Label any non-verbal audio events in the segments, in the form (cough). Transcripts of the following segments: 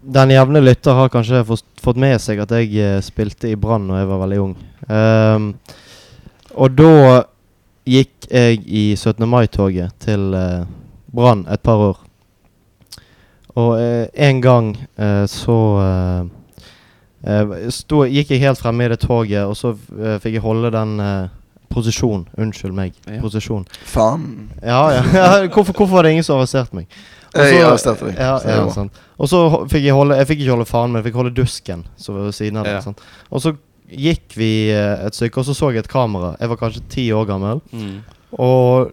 den jevne lytter har kanskje fått, fått med seg at jeg eh, spilte i Brann da jeg var veldig ung. Um, og da gikk jeg i 17. mai-toget til uh, Brann et par år. Og uh, en gang uh, så eh, eh, sto, gikk jeg helt fremme i det toget, og så fikk jeg holde den posisjonen. posisjon. Unnskyld meg. Ja. Posisjon. Faen. Ja, ja. ja. (laughs) Hvorfor, hvorfor var det ingen som arresterte meg? Og Jeg så- Ja, ja, sånn. Og så fikk jeg holde Jeg fikk ikke holde faen, men jeg fikk holde dusken som var ved siden av det. Ja. Sånn. Og så gikk vi eh, et stykke, og så så jeg et kamera. Jeg var kanskje ti år gammel. Mm. Og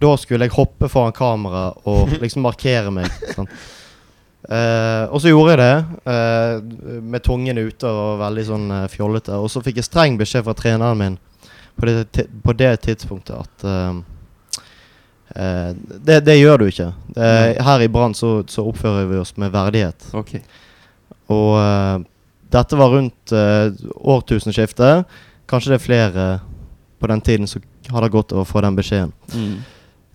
da skulle jeg hoppe foran kamera og (laughs) liksom markere meg. Sånn. Uh, og så gjorde jeg det, uh, med tungen ute og veldig sånn uh, fjollete. Og så fikk jeg streng beskjed fra treneren min på det, på det tidspunktet at eh, eh, det, det gjør du ikke. Eh, her i Brann så, så oppfører vi oss med verdighet. Okay. Og eh, dette var rundt uh, årtusenskiftet. Kanskje det er flere på den tiden som hadde gått av å få den beskjeden. Mm.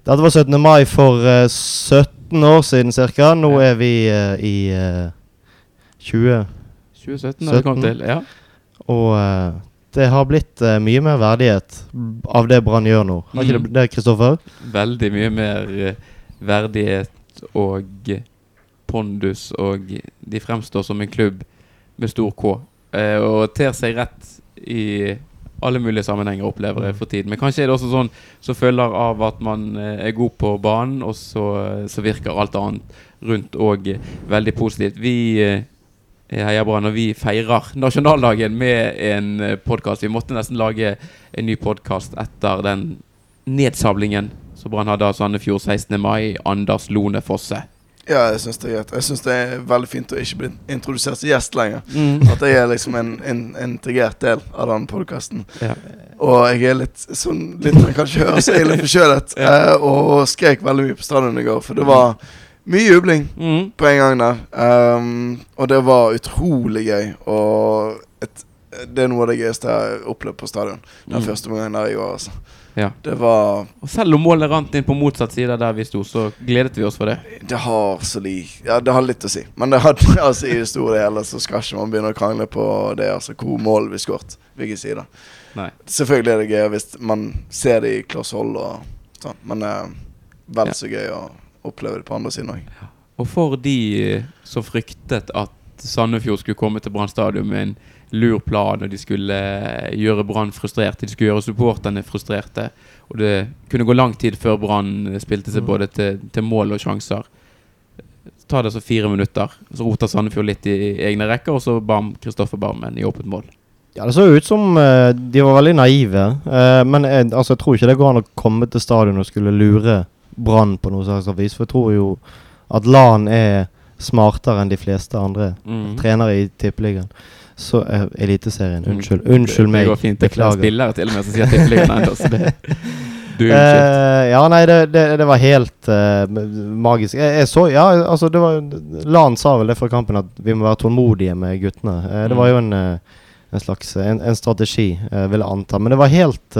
Dette var 17. mai for eh, 17 år siden ca. Nå Ja. er vi eh, i eh, 20, 2017 har vi kommet 17. til. Ja. og eh, det har blitt uh, mye mer verdighet av det Brann gjør nå. Har ikke Mm. det Kristoffer? Veldig mye mer uh, verdighet og pondus, og de fremstår som en klubb med stor K. Uh, og ter seg rett i alle mulige sammenhenger, opplever jeg for tiden. Men kanskje er det også sånn som følger av at man eh, er god på banen, og så, så virker alt annet rundt òg veldig positivt. Vi eh, Heia Brann, og vi feirer nasjonaldagen med en podkast. Vi måtte nesten lage en ny podkast etter den nedsablingen som Brann hadde av Sandefjord 16. mai. Anders Lone Fosse. Ja, jeg syns det er greit. Jeg syns det er veldig fint å ikke bli introdusert som gjest lenger. At jeg er liksom en, en integrert del av den podkasten. Ja. Og jeg er litt sånn Litt man kanskje hører, så er jeg litt forkjølet. (laughs) Ja. eh, og skrek veldig mye på stadion i går, for det var mye jubling Mm. på en gang der. Um, og det var utrolig gøy. Og et, det er noe av det gøyeste jeg har opplevd på stadion. Den Mm. første gangen der i år, altså. Ja. Det var Og selv om målet rant inn på motsatt side der vi sto, så gledet vi oss for det. Det har så li... Ja, det har litt å si. Men det hadde, altså, i det store og hele så skal ikke man begynne å krangle på det, altså hvor mål vi skåret. Hvilken side. Nei. Selvfølgelig er det gøy hvis man ser det i kloss hold og sånn, men eh, vel så gøy å oppleve det på andre siden òg. Og for de eh, som fryktet at Sandefjord skulle komme til Brann stadion med en lur plan, og de skulle eh, gjøre Brann frustrerte, de skulle gjøre supporterne frustrerte, og det kunne gå lang tid før Brann eh, spilte seg Mm. både til, til mål og sjanser. Ta det så fire minutter, så roter Sandefjord litt i egne rekker, og så bam, Kristoffer Barmen i åpent mål. Ja, Det så ut som uh, de var veldig naive. Uh, men eh, altså, jeg tror ikke det går an å komme til stadion og skulle lure Brann på noe slags vis. For jeg tror jo at LAN er smartere enn de fleste andre Mm. trenere i Tippeligaen. Så uh, Eliteserien. Mm. Unnskyld. Unnskyld meg. Det går fint. Det er flere spillere til og med som sier tippeligaen ennå, så det Du er unnskyldt. Eh, ja, nei, det, det, det var helt uh, magisk. Jeg, jeg så Ja, altså, det var LAN sa vel det før kampen at vi må være tålmodige med guttene. Det var jo en, en slags en, en strategi, vil jeg anta. Men det var helt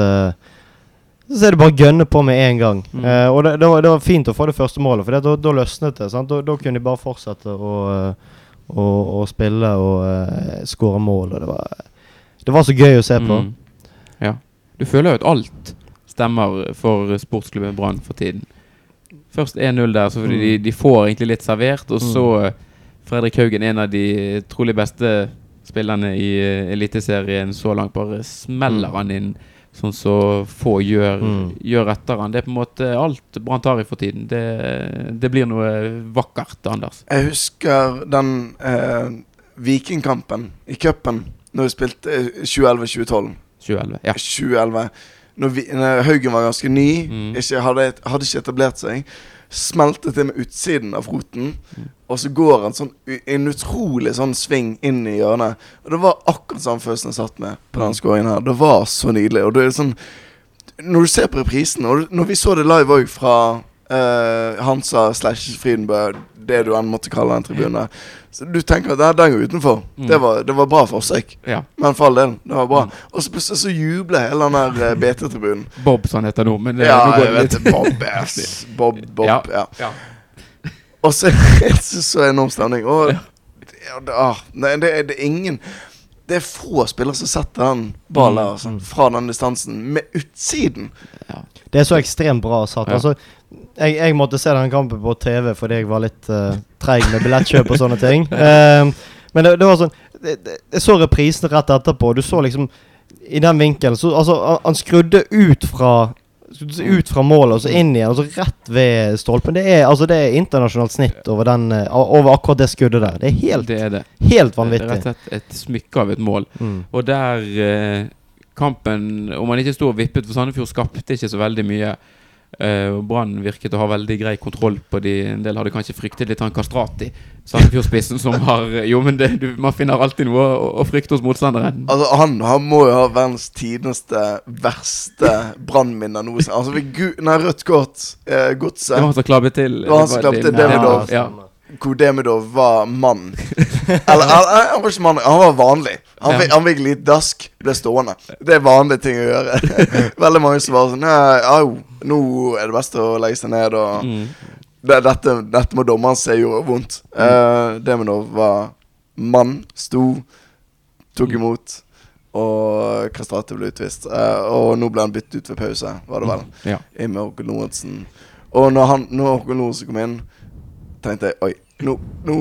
Så er det bare å gønne på med en gang. Mm. Eh, og det, det, var, det var fint å få det første målet, for det, da, løsnet det. Da, da kunne de bare fortsette å, eh, å, å spille og uh, skåre mål. Og det var, det var så gøy å se på. Mm. Ja. Du føler jo at alt stemmer for sportsklubben Brann for tiden. Først 1-0 der, så fordi Mm. de, de får egentlig litt servert. Og Mm. så eh, Fredrik Haugen, en av de trolig beste spillerne i Eliteserien så langt, bare smeller Mm. han inn sånn som få gjør, Mm. gjør etter han. Det er på en måte alt Brann tar i for tiden. Det, det blir noe vakkert, Anders. Jeg husker den eh, Vikingkampen i cupen når vi spilte eh, 2011-2012. 2011. Ja. 2011. Når, vi, når Haugen var ganske ny, Mm. ikke hadde, hadde ikke etablert seg, smelte til med utsiden av foten, Mm. Og så går han sånn, en utrolig sånn sving inn i hjørnet. Og det var akkurat samme følelsen jeg satt med på den scoringen her. Det var så nydelig. Og det er sånn Når du ser på reprisen, og når vi så det live òg fra uh, Hansa slash Frydenbø, det du enn måtte kalle den tribunen så du tenker at det- den går utenfor. Mm. Det, var, det var bra forsøk. ja. Men for all del, det var bra. Mm. Og så plutselig så jubler hele den der eh, BT-tribunen. Bob, som han heter nå. Men det, Ja, nå går jeg det vet litt-. Bob, ass. (laughs) Bob, Bob. Ja. Ja. Og så er (laughs) det så enorm stemning. Og Ja. ja, det, ah, nei, det, er- det er ingen Det er få spillere som setter den ballen der, altså, Mm. fra den distansen, med utsiden. Ja. Det er så ekstremt bra satt. Ja. Altså, jeg, jeg måtte se den kampen på TV fordi jeg var litt uh, treig med billettkjøp og sånne ting. (laughs) Eh, men det, det var sånn det, det, Jeg så reprisen rett etterpå, du så liksom I den vinkelen så, Altså, han, han skrudde ut fra ut fra målet og så inn igjen, og så rett ved stolpen. Det er, altså, det er internasjonalt snitt over, den, eh, over akkurat det skuddet der. Det er helt, Det er det. helt Det er rett og slett et smykke av et mål. Mm. Og der eh, kampen Om han ikke sto og vippet, for Sandefjord skapte ikke så veldig mye. Eh, og Brann virket å ha veldig grei kontroll på de. En del hadde kanskje fryktet litt han Kastrati, Sandefjord-spissen, som har Jo, men det, du, man finner alltid noe å, å frykte hos motstanderen. Altså, han, han må jo ha verdens tidligste, verste brannminner noensinne. Altså, ved Gu nei, rødt kort, eh, Det var han som klabbet til. Det var han som klabbet til, det- Ja, Ja. Hvor Demidov var mann. (laughs) Eller, han var ikke mann, han var vanlig. Han, fikk, han fikk litt dask, ble stående. Det er vanlige ting å gjøre. (laughs) Veldig mange som var sånn Au, nå er det best å legge seg ned og Mm. det, dette, dette må dommeren se gjorde vondt. Uh, Demidov var mann, sto, tok Mm. imot. Og Kastrati ble utvist. Uh, og nå ble han byttet ut ved pause, var det vel. Ja. Inn med Håkon Lorentzen. Og når, han, når Håkon Lorentzen kom inn, tenkte jeg oi. Nå, nå,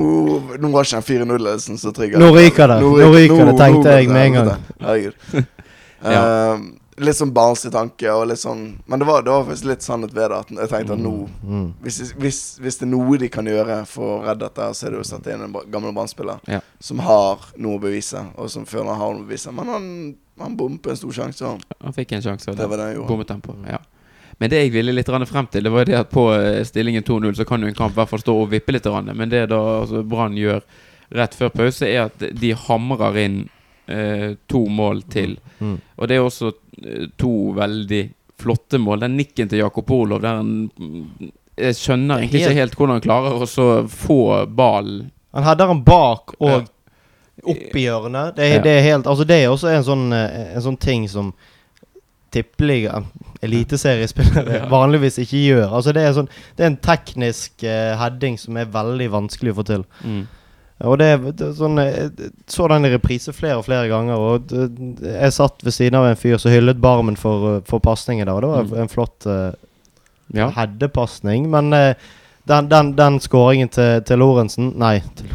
nå var ikke den 4-0-ledelsen så trygg. Nå ryker det. Nå ryker det, tenkte jeg med en gang. Herregud. (laughs) ja. um, litt sånn barnslig tanke, og litt sånn Men det var, det var faktisk litt sannhet ved det. At jeg tenkte at nå Mm. hvis, hvis, hvis det er noe de kan gjøre for å redde dette, så er det å sette inn en gammel brannspiller Ja. som har noe å bevise, og som føler han har noe å bevise. Men han, han bommet på en stor sjanse, og Han fikk en sjanse, og det var det han gjorde. bommet han på. Ja. Men det jeg ville litt frem til, det var det at på eh, stillingen 2-0 så kan jo en kamp i hvert fall stå og vippe litt. Men det da altså, Brann gjør rett før pause, er at de hamrer inn eh, to mål til. Mm. Og det er også eh, to veldig flotte mål. Den nikken til Jakob Olov der han mm, Jeg skjønner egentlig ikke helt hvordan han klarer å så få ballen Han hadde den bak og Ja. opp i hjørnet. Det Ja. det er helt Altså, det er også en sånn, eh, en sånn ting som tippeliga eliteseriespillere Ja. vanligvis ikke gjør. Altså, det er, sånn, det er en teknisk uh, heading som er veldig vanskelig å få til. mm. Og det, det sånn Jeg så den i reprise flere og flere ganger, og det, jeg satt ved siden av en fyr som hyllet Barmen for, eh, for pasningen det var Mm. en flott uh, Ja. headepasning. Men uh, den, den, den skåringen til, til Lorentzen Nei, til,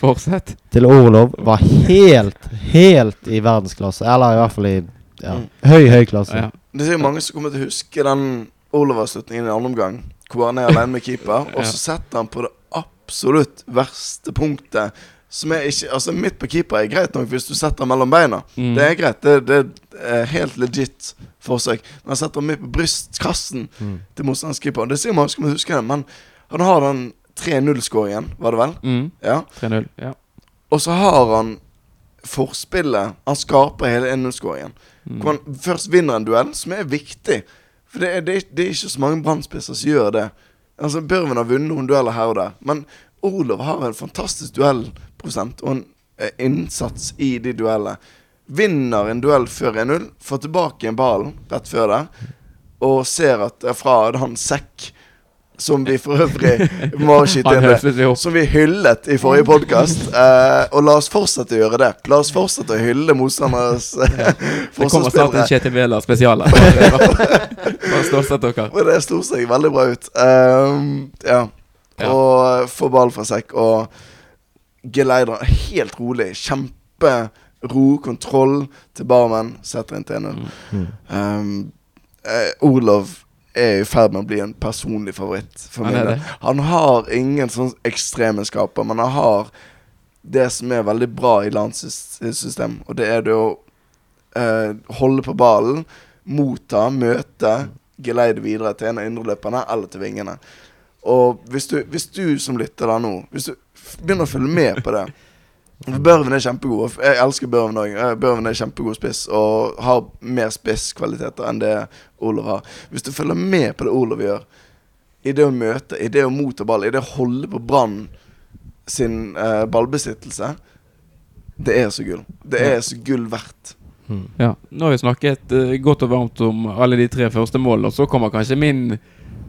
Fortsett. til Orlov var helt, helt i verdensklasse. Eller i hvert fall i ja, Mm. høy, høy klasse. Ja. Det er sikkert mange som kommer til å huske den Oliver-slutningen i andre omgang, hvor han er alene med keeper, (laughs) og så setter han på det absolutt verste punktet. Som er ikke Altså, midt på keeper er greit nok hvis du setter han mellom beina. Mm. Det er greit. Det, det er helt legit forsøk. Men han setter han midt på brystkassen Mm. til motstanderens. Det sier man å huske det, men han har den 3-0-skåringen, var det vel? Mm. Ja. 3-0. Ja. Og så har han forspillet Han skaper hele 1-0-skåringen. Mm. Hvor han først vinner en duell, som er viktig. For det er, det det er ikke så mange brann som gjør det. Altså Børven har vunnet noen dueller her og der, men Olav har en fantastisk duellprosent og en eh, innsats i de duellene. Vinner en duell før 1-0, får tilbake en ballen rett før der, og ser at er fra han Sekk, som vi for øvrig må skyte. Som vi hyllet i forrige podkast. Eh, og la oss fortsette å gjøre det. La oss fortsette å hylle motstanderes eh, Det kommer snart en. Kjetil Wæler spesial her. (laughs) Bare- Bare dere. Det sto seg veldig bra ut. Ehm, ja. Ja. Og få ball fra sekk og geleider helt rolig. Kjempero, kontroll til Barmen. Setter inn til 1-0. Mm. Um, eh, Orlov er i ferd med å bli en personlig favoritt for Han min del. Han har ingen sånn ekstremeskaper, men han har det som er veldig bra i landssystem, og det er det å eh, holde på ballen, motta, møte, geleide videre til en av indreløperne eller til vingene. Og hvis du, hvis du som lytter da nå Hvis du begynner å følge med på det Børven er kjempegod. Jeg elsker Børven òg. Børven er kjempegod spiss og har mer spisskvaliteter enn det Olav har. Hvis du følger med på det Olav gjør, i det å møte, i det å motta ball, i det å holde på Brann sin uh, ballbesittelse, det er så gull. Det er så gull verdt. Mm. Ja, Nå har vi snakket uh, godt og varmt om alle de tre første målene, og så kommer kanskje min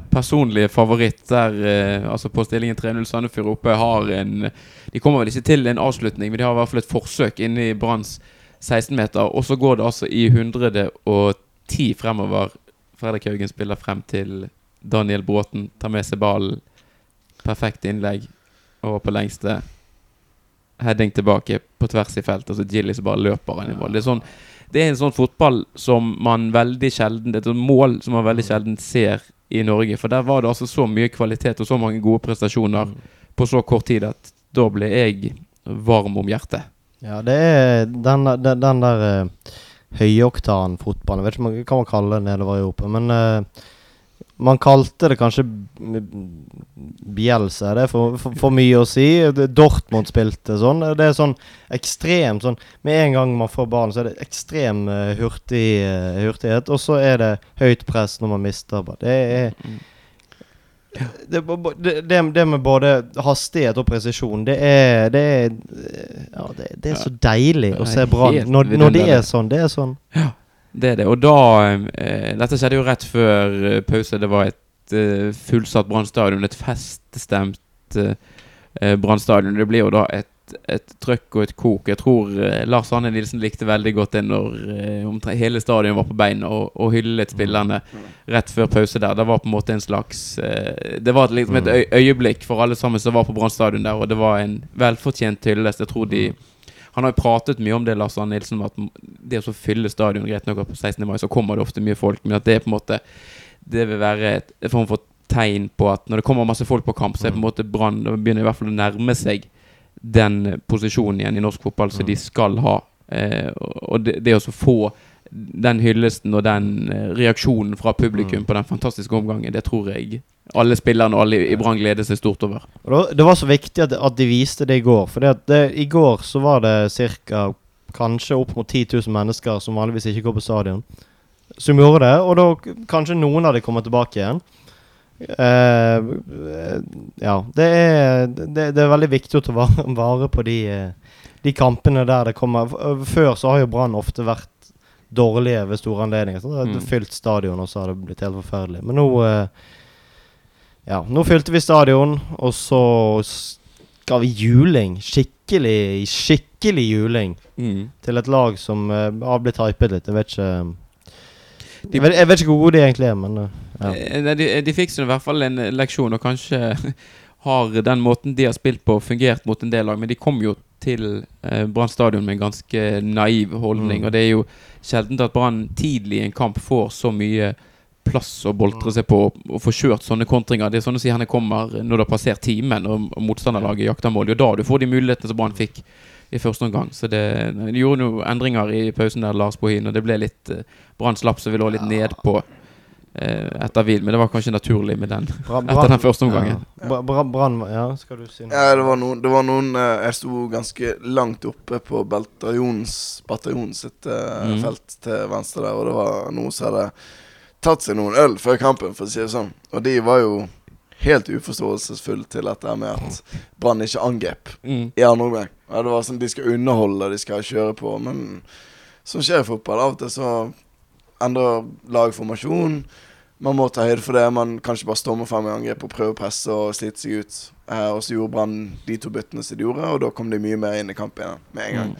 personlige favoritt der eh, Altså på stillingen 3-0 Sandefjord oppe har en De kommer vel ikke til en avslutning, men de har i hvert fall et forsøk inne i Branns 16-meter. Og så går det altså i 110 fremover. Fredrik Haugen spiller frem til Daniel Bråten. Tar med seg ballen. Perfekt innlegg. Og på lengste heading tilbake på tvers i felt. Altså Gillis bare løper han i mål. Det er, sånn, det er en sånn fotball som man veldig sjelden Det er et mål som man veldig sjelden ser i Norge. For der var det altså så mye kvalitet og så mange gode prestasjoner på så kort tid at da ble jeg varm om hjertet. Ja, det er den, den, den der uh, høyoktan-fotballen. Vet ikke hva man- hva man kaller det nedover i Europa. Men eh, man kalte det kanskje Bielsa. Det er for, for, for mye å si. Dortmund spilte sånn. Det er sånn ekstremt sånn Med en gang man får ballen, så er det ekstrem eh, hurtig, eh, hurtighet. Og så er det høyt press når man mister ballen. Det er det, det, det, med både hastighet og presisjon, det er Det er, ja, det, det er så deilig å se Brann. Når, når det er sånn, det er sånn. Det er det. Og da eh, Dette skjedde jo rett før eh, pause. Det var et eh, fullsatt Brann stadion. Et feststemt eh, eh, Brann stadion. Det blir jo da et, et trøkk og et kok. Jeg tror eh, Lars Arne Nilsen likte veldig godt det når eh, hele stadion var på beina og, og hyllet spillerne rett før pause der. Det var på en måte en slags Det var liksom et øy øyeblikk for alle sammen som var på Brann stadion der, og det var en velfortjent hyllest. Jeg tror de han har jo pratet mye om det, Lars Arne Nilsen, at det å fylle stadion Greit nok på 16. mai så kommer det ofte mye folk, men at det er på en måte Det vil være et en form for tegn på at når det kommer masse folk på kamp, så er på en måte Brann Det begynner i hvert fall å nærme seg den posisjonen igjen i norsk fotball som de skal ha. Eh, og det, det å få den hyllesten og den eh, reaksjonen fra publikum på den fantastiske omgangen, det tror jeg alle spillerne og alle i Brann gleder seg stort over. Det var så viktig at, at de viste det i går. For i går så var det ca. kanskje opp mot 10 000 mennesker som vanligvis ikke går på stadion, som gjorde det. Og da kanskje noen av kommet kommer tilbake igjen. Eh, eh, ja. Det er, det, det er veldig viktig å ta vare, på de, eh, de kampene der det kommer Før så har jo Brann ofte vært dårlige ved store anledninger. Så det har Mm. fylt stadion, og så har det blitt helt forferdelig. Men nå eh, Ja, nå fylte vi stadion, og så ga vi juling. Skikkelig, skikkelig juling. Til et lag som uh, har blitt hypet litt. Jeg vet ikke jeg vet, jeg vet ikke hvor gode de egentlig er, men uh, ja. Eh, De, de fikk i hvert fall en leksjon, og kanskje (laughs) har den måten de har spilt på, fungert mot en del lag. Men de kom jo til eh, Brann stadion med en ganske naiv holdning. Mm. Og det er jo sjelden at Brann tidlig i en kamp får så mye plass å boltre seg på og, og få kjørt sånne kontringer. Det er sånn å si henne kommer når det har passert timen og, og motstanderlaget jakter mål. Det er da du får de mulighetene som Brann fikk i første omgang. Så det, de gjorde noen endringer i pausen der, Lars Bohin, og det ble litt eh, Brann slapp, så vi lå litt nedpå eh, etter hvil. Men det var kanskje naturlig med den Bra- etter den første omgangen. Ja. Bra- Bra- Brann Ja, skal du si noe? Ja, det var noen, det var noen eh, Jeg sto ganske langt oppe på bataljonens bataljon sitt eh, Mhm. felt til venstre der, og det var noen som hadde tatt seg noen øl før kampen, for å si det sånn. Og de var jo helt uforståelsesfulle til dette med at Brann ikke angrep Mm. i andre omgang. Ja, det var sånn de skal underholde, de skal kjøre på, men sånn skjer i fotball, av og til så endrer lag formasjon. Man må ta høyde for det. Man kan ikke bare storme frem i angrep og prøve å presse og slite seg ut. Eh, og så gjorde Brann de to byttene som de gjorde, og da kom de mye mer inn i kampen igjen med en gang. Mm.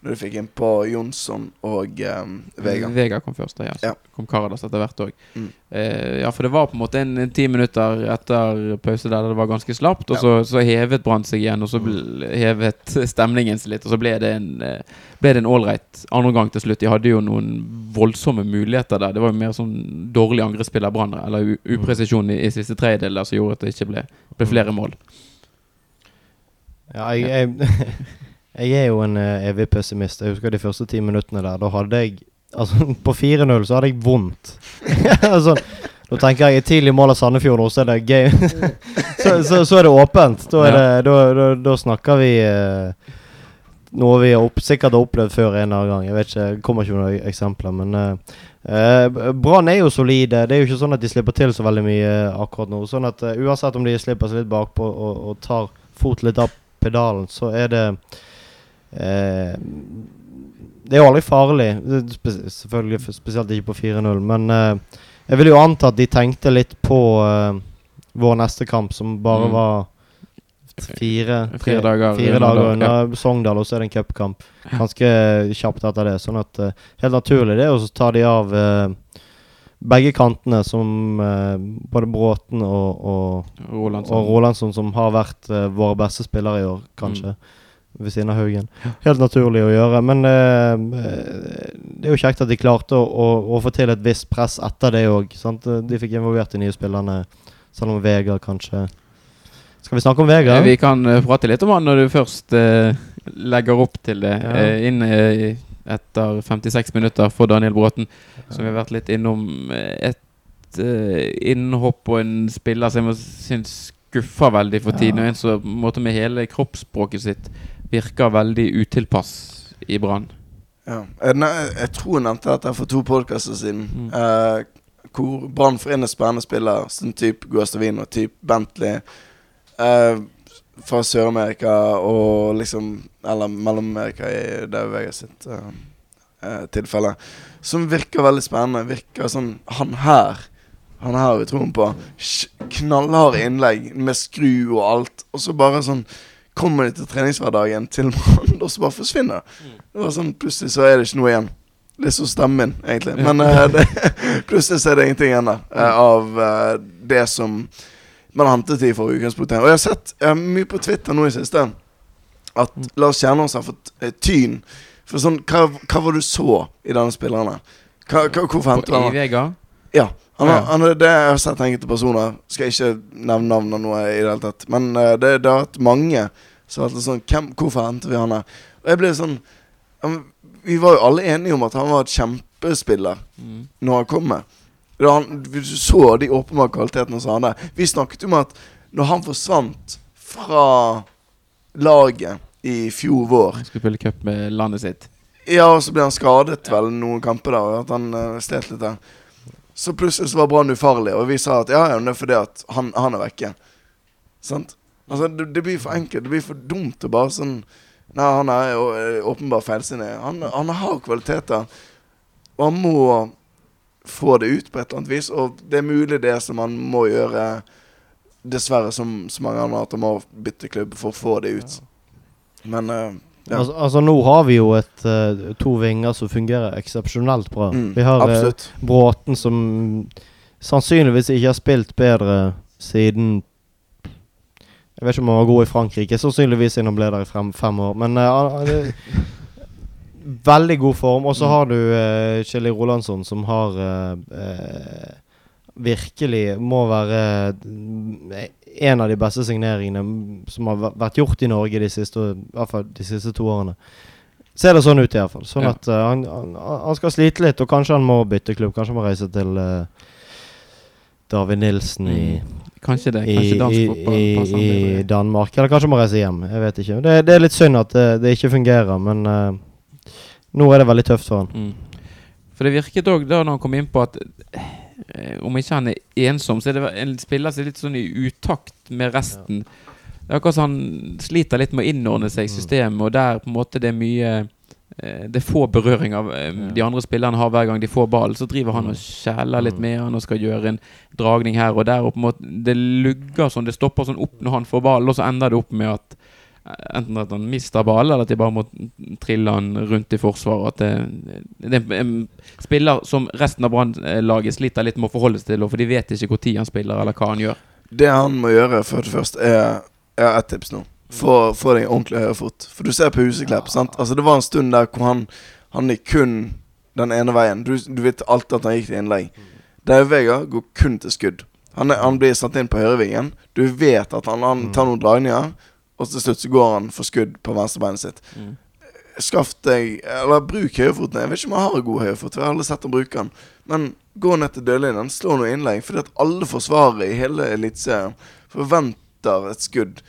Når du fikk inn på Jonsson og um, Vega. Vega kom først, ja. Så Ja. kom Karadas etter hvert òg. Mm. Eh, ja, for det var på en måte en, en ti minutter etter pause der det var ganske slapt, og Ja. så, så hevet Brann seg igjen, og så ble, hevet stemningen seg litt, og så ble det en eh, ble det en ålreit andreomgang til slutt. De hadde jo noen voldsomme muligheter der. Det var jo mer sånn dårlig angrepsspill av Brann, eller upresisjon i, i siste tredjedel der som gjorde at det ikke ble, ble flere mål. Ja, jeg, jeg, (laughs) jeg er jo en eh, evig pessimist. Jeg husker de første ti minuttene der. Da hadde jeg Altså, (laughs) på 4-0 så hadde jeg vondt. (laughs) altså, da tenker jeg tidlig mål av Sandefjord og så er det gøy. (laughs) så, så, så er det åpent. Da, er det, da, da, da snakker vi eh, noe vi opp, sikkert har opplevd før en eller annen gang. Jeg vet ikke, jeg kommer ikke med noen eksempler, men eh, eh, Brann er jo solide. Det er jo ikke sånn at de slipper til så veldig mye akkurat nå. Sånn at uh, Uansett om de slipper seg litt bakpå og, og tar fot litt av pedalen, så er det eh, Det er jo aldri farlig. Selvfølgelig Spesielt ikke på 4-0. Men eh, Jeg vil jo anta at de tenkte litt på eh, vår neste kamp, som bare Mm. var fire, Fire dager fire dager unna ja. Sogndal, og så er det en cupkamp ganske kjapt etter det. Sånn at uh, Helt naturlig det, og så tar de av uh, begge kantene, som uh, både Bråten og, og, Rolandsson. og Rolandsson, som har vært våre beste spillere i år, kanskje. Ved siden av Haugen. Helt naturlig å gjøre. Men eh, eh, det er jo kjekt at de klarte å, å, å få til et visst press etter det òg. De fikk involvert de nye spillerne, selv om Vegard kanskje Skal vi snakke om Vegard? Vi kan eh, prate litt om han når du først eh, legger opp til det. Ja. Eh, inn eh, etter 56 minutter for Daniel Bråten, som vi har vært litt innom. eh, Et eh, innhopp og en spiller som jeg syns skuffer veldig for tiden. Ja. Og en som på med hele kroppsspråket sitt virker veldig utilpass i Brann. Ja. Jeg, tror jeg nevnte dette for to podkaster siden. Mm. Uh, hvor Brann får inn en spennende spiller, sånn type Guastavino, type Bentley. Uh, fra Sør-Amerika og liksom Eller Mellom-Amerika i det Vegas sitt uh, tilfelle. Som virker veldig spennende. Virker sånn Han her Han her har vi troen på. Knallharde innlegg med skru og alt. Og så bare sånn Kommer de til treningshverdagen til mandag, og så bare forsvinner det. Det var sånn, Plutselig så er det ikke noe igjen. Det er så stemmen min, egentlig. Men uh, det, (laughs) plutselig så er det ingenting igjen der uh, av uh, det som man hentet i for utgangspunktet. Og jeg har sett mye på Twitter nå i siste at Lars Kjernås har fått eh, tyn. For sånn, hva, hva var det du så i denne spilleren? Hva, hva, hvorfor hentet han? Vegard? Ja. Han, har- han, er- det jeg har sett enkelte personer Skal ikke nevne navn av noe i det hele tatt. Men det, det har vært mange som var det sånn hvem, Hvorfor hentet vi han her? Og jeg ble sånn Vi var jo alle enige om at han var et kjempespiller Mm. når han kom med. han, du så de åpenbare kvalitetene som han hadde. Vi snakket om at når han forsvant fra laget i fjor vår Han skulle spille cup med landet sitt. Ja, og så ble han skadet vel noen kamper da, og at han uh, slet litt der. Så plutselig så var Brann ufarlig, og vi sa at ja, ja, det er fordi at han, han er vekke. Sant? Altså, det, det blir for enkelt. Det blir for dumt å bare sånn Nei, han er jo eh, åpenbart feilsinnig. Han, han har kvaliteter, og han må få det ut på et eller annet vis. Og det er mulig det som han må gjøre, dessverre, som så mange andre, at han må bytte klubb for å få det ut. Men uh, ja. Altså, altså Nå har vi jo et, uh, to vinger som fungerer eksepsjonelt bra. Mm, vi har uh. Bråten som sannsynligvis ikke har spilt bedre siden Jeg vet ikke om han var god i Frankrike. Sannsynligvis siden han ble der i frem, fem år. Men uh, er veldig god form. Og så Mm. har du uh, Kjell Rolandsson, som har uh, eh, virkelig må være eh, en av de beste signeringene som har vært gjort i Norge de siste, i hvert fall de siste to årene. Ser det sånn ut, i hvert fall. Sånn Ja. at eh, han, han, han skal slite litt, og kanskje han må bytte klubb. Kanskje han må reise til eh, David Nilsen i, Kanskje det. Kanskje dansk i, fotball passer han i. Danmark. Eller kanskje må reise hjem. Jeg vet ikke. Det, det er litt synd at det, det ikke fungerer, men uh, nå er det veldig tøft for han. Mm. For det virket òg da når han kom inn på at eh, om ikke han er ensom, så er det en spiller som er litt sånn i utakt med resten. Det er akkurat som han sliter litt med å innordne seg i Mm. systemet, og der på en måte det er mye eh, Det er få berøringer eh, Ja. de andre spillerne har hver gang de får ball. Så driver han Mm. og kjæler litt Mm. med han og skal gjøre en dragning her og der. Og på en måte Det lugger sånn, det stopper sånn opp når han får ball, og så ender det opp med at eh, Enten at han mister ball, eller at de bare må trille han rundt i forsvaret. At det, det er en spiller som resten av Brann-laget sliter litt med å forholde seg til, for de vet ikke når han spiller, eller hva han gjør. Det han må gjøre for det første, er Jeg har ett tips nå. Få, få deg en ordentlig høyrefot. For du ser på Huseklepp. sant? Altså Det var en stund der hvor han Han gikk kun den ene veien. Du, du vet alltid at han gikk til innlegg. David Vega går kun til skudd. Han, er, han blir satt inn på høyrevingen. Du vet at han, han tar noen dragninger, og til slutt så går han for skudd på venstrebeinet sitt. Skaff deg Eller bruk høyrefoten. Jeg vet ikke om han har god høyrefot, for jeg har aldri sett han bruke den. Men gå ned til dørlinjen, slå noe innlegg. Fordi at alle forsvarere i hele Eliteserien forventer et skudd.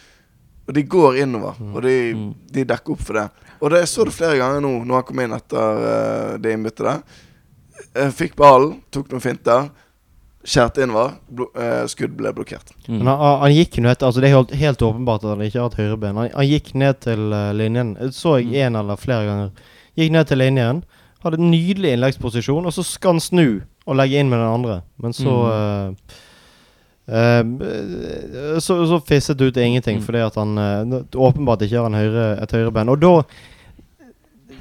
Og de går innover, og de, Mm. de dekker opp for det. Og det, jeg så det flere ganger nå, når han kom inn etter uh, det innbyttet der. Jeg fikk ballen, tok noen finter, skjærte innover. Blo, eh, skudd ble blokkert. Mm. Men han, han gikk ned altså Det er helt, helt åpenbart at han ikke har hatt høyreben. Han, han gikk ned til eh, linjen. Så jeg Mm. én eller flere ganger. Gikk ned til linjen. Hadde en nydelig innleggsposisjon, og så skal han snu. og legge inn med den andre. Men så Mm. eh, eh, så, så fisset det ut ingenting, Mm. fordi at han eh, åpenbart ikke har en høyre, et høyreben. Og da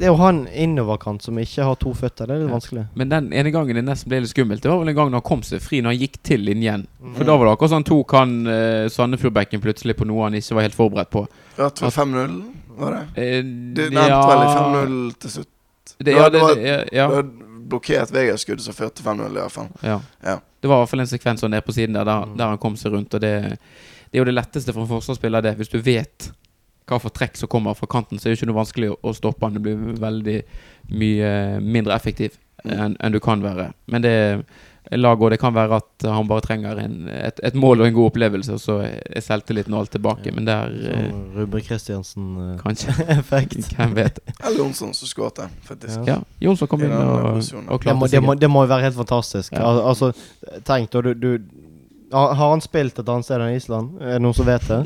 Det å ha en innoverkant som ikke har to føtter, det er litt Ja. vanskelig. Men den ene gangen det nesten ble litt skummelt, det var vel en gang når han kom seg fri, når han gikk til linjen. Mm. For da var det akkurat sånn tok han uh, Sandefjordbekken plutselig på noe han ikke var helt forberedt på. Ja, ved 5-0, var det? Uh, Det endte vel i 5-0 til slutt. Det, Ja, ja, det det, var- det, var blokkert Vegas-skudd som førte til 5-0, i hvert fall. ja. Ja. Det var i hvert fall en sekvens nede på siden der, der, Mm. der han kom seg rundt. Og det, det er jo det letteste for en forsvarsspiller, det. Hvis du vet hva for trekk som kommer fra kanten, så er det ikke noe vanskelig å, stoppe han. Det blir veldig mye mindre effektiv enn enn du kan være. Men det er lag, og det kan være at han bare trenger en, et, et mål og en god opplevelse, og så er selvtilliten og alt tilbake. Ja. Men der er Sånn Ruben Kristiansen-effekt. Kanskje. (laughs) Hvem vet. Eller Jonsson som skåret, faktisk. Ja. Ja, Jonsson kom inn og, og Det klarte seg. det må jo være helt fantastisk. Ja. Al altså, tenk da du, du har, han spilt et annet sted enn Island? Er det noen som vet det?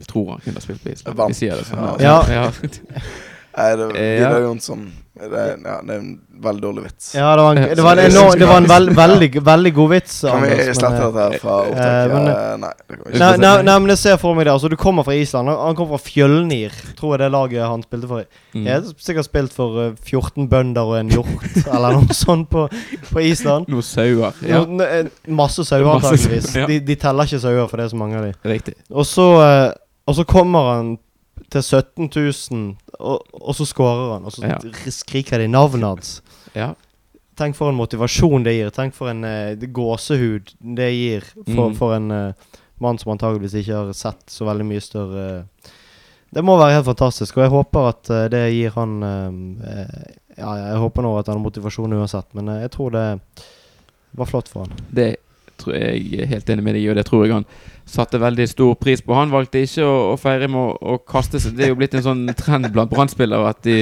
Jeg tror han kunne ha spilt på Island. Vant. Vi sier det sånn. Ja. ja. (laughs) (laughs) Nei, det var Vidar. Jonsson det, er- ja, det er en veldig dårlig vits. Ja, det var en, det var en, (laughs) enorm, det var en veld, veldig, veldig god vits. Kan vi slette eh, dette her fra eh, opptaket? Eh, nei, det kan vi Nei, ikke. nei, nei, men jeg ser for meg det. Altså, Du kommer fra Island. Han han kommer fra Fjølnir, tror jeg det laget han spilte for. Mm. Jeg har sikkert spilt for eh, 14 bønder og en hjort, (laughs) eller noe sånt på, på Island. Noen sauer. Ja, No, eh, masse sauer, antakeligvis. ja. De, de teller ikke sauer, for det er så mange av dem. riktig. Og så, eh, og så kommer han til 17 000, og, og så skårer han. Og så Ja. skriker de navnet hans. Ja. Tenk for en motivasjon det gir. Tenk for en uh, gåsehud det gir for, Mm. for en uh, mann som antageligvis ikke har sett så veldig mye større Det må være helt fantastisk, og jeg håper at eh, det gir han eh, eh, Ja, jeg håper nå at han har motivasjon uansett, men eh, jeg tror det var flott for han. Det tror jeg er helt enig med deg i, og det tror jeg han satte veldig stor pris på. Han valgte ikke å, å feire med å, kaste seg. Det er jo blitt en sånn trend blant brannspillere at de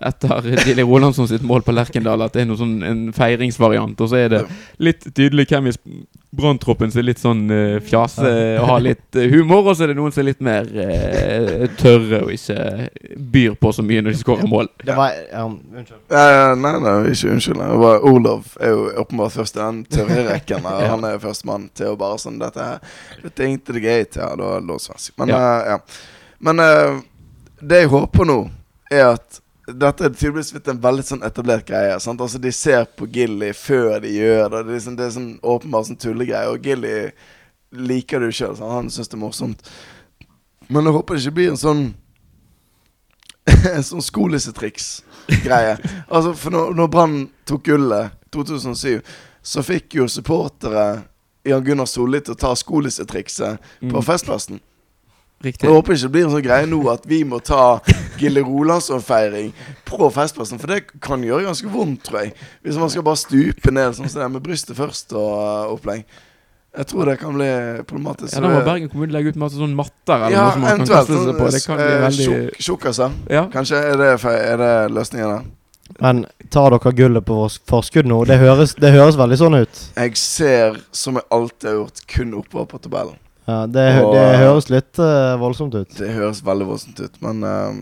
etter Dili Rolandsson sitt mål på Lerkendal at det er noe sånn en feiringsvariant. Og så er det litt tydelig hvem i branntroppen som er litt sånn uh, fjase og har litt eh, humor, og så er det noen som er litt mer uh, tørre og ikke byr på så mye når de skårer mål. (laughs) Det var um, Unnskyld. Ja, ja, nei, nei, ikke unnskyld. Det var Olav er jo åpenbart først i den tørre rekken. (laughs) Ja. Han er førstemann til å bare sånn Dette her Dette er ikke det greit. Ja, da er det lov svensk. Men Ja. ja. Men eh, det jeg håper nå, er at dette er tydeligvis blitt en veldig sånn etablert greie. Sant? Altså De ser på Gilly før de gjør det. Det er, liksom, det er sånn åpenbart sånn tullegreie. Og Gilly liker det jo sjøl. Han syns det er morsomt. Men jeg håper det ikke blir en sånn (laughs) En sånn skolissetriks-greie. (laughs) Altså, for når, når Brann tok gullet 2007, så fikk jo supportere Jan Gunnar Solli til å ta skolissetrikset på Mm. Festplassen. Riktig. Jeg håper ikke det blir en sånn greie nå at vi må ta Gille Rolandsson-feiring på Festplassen, for det kan gjøre ganske vondt, tror jeg. Hvis man skal bare stupe ned sånn som det er med brystet først og uh, opplegg. Jeg tror det kan bli problematisk. Ja, da må Bergen kommune legge ut masse sånn matter eller ja, noe som man kan kaste seg på. Det kan bli eh, veldig tjukk- Tjukkaser. Ja. Kanskje er det, er det løsningen der. Men tar dere gullet på forskudd nå? Det høres, det høres veldig sånn ut. Jeg ser, som jeg alltid har gjort, kun oppover på tabellen. Ja, det, Og, det eh, høres litt uh, voldsomt ut. Det høres veldig voldsomt ut, men ehm,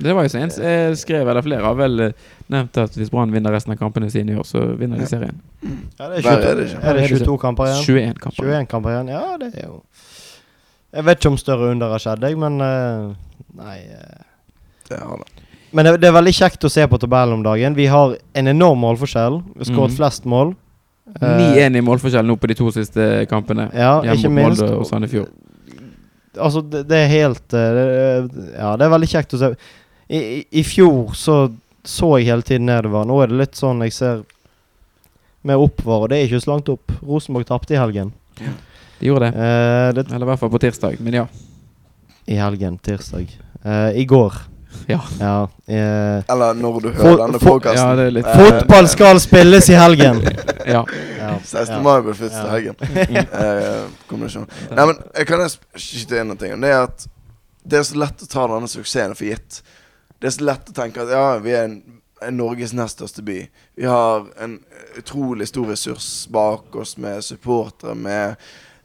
Det var jo så en jeg skrev, eller flere har vel eh, nevnt at hvis Brann vinner resten av kampene sine i år, så vinner de serien. Ja, det er, 22, er det er det 22 kamper igjen? 21 kamper. 21 kamper igjen? Ja, det er jo Jeg vet ikke om større under har skjedd, jeg, men uh, Nei. Uh. det har det. Men det, det er veldig kjekt å se på tabellen om dagen. Vi har en enorm målforskjell. Vi har skåret Mhm. flest mål. Eh, 9-1 i målforskjell nå på de to siste kampene. Ja, Hjemme ikke mot minst. Molde og Sandefjord. Altså, det, det er helt eh, det, Ja, det er veldig kjekt å se. I, i, I fjor så så jeg hele tiden nedover. Nå er det litt sånn jeg ser mer oppover, og det er ikke så langt opp. Rosenborg tapte i helgen. De gjorde det. Eh, det Eller i hvert fall på tirsdag. Men ja. I helgen, tirsdag. Eh, I går. Ja. Ja. eh, Eller når du Fot- hører denne podkasten. ja, det er litt Eh, fotball skal spilles i helgen! Ja. Ja, 16. ja. mai blir første Ja. helgen. (laughs) Eh, kombinasjon. Nei, men jeg kan jeg skyte inn noe. ting, Det er at det er så lett å ta denne suksessen for gitt. Det er så lett å tenke at ja, vi er, en, en Norges nest største by. Vi har en utrolig stor ressurs bak oss med supportere, med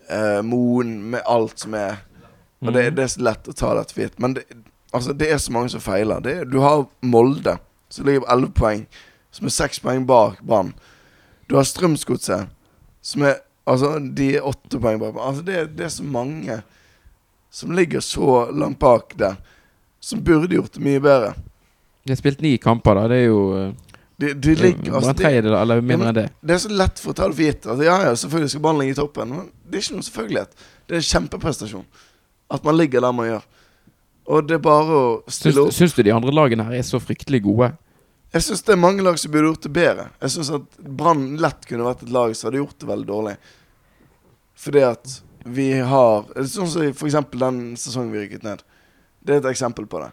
eh, Moen, med alt som er. Og det, Mm. det er så lett å ta dette for gitt. Men det, altså, det er så mange som feiler. Det, er- du har Molde, som ligger på 11 poeng, som er 6 poeng bak Brann. Du har Strømsgodset, som er Altså, de er åtte poeng bak. Altså, det, det er så mange som ligger så langt bak der, som burde gjort det mye bedre. De har spilt ni kamper, da. Det er jo eh, De, de ligger altså, Bare tredjedel, eller mindre enn det. det er så lett for å ta det for gitt. Altså, ja, ja, selvfølgelig skal ballen ligge i toppen, men det er ikke noen selvfølgelighet. Det er en kjempeprestasjon at man ligger der man gjør. Og det er bare å stille opp. syns du de andre lagene her er så fryktelig gode? Jeg syns det er mange lag som burde gjort det bedre. Jeg syns at Brann lett kunne vært et lag som hadde gjort det veldig dårlig. Fordi at vi har Sånn som eksempel den sesongen vi rykket ned. Det er et eksempel på det.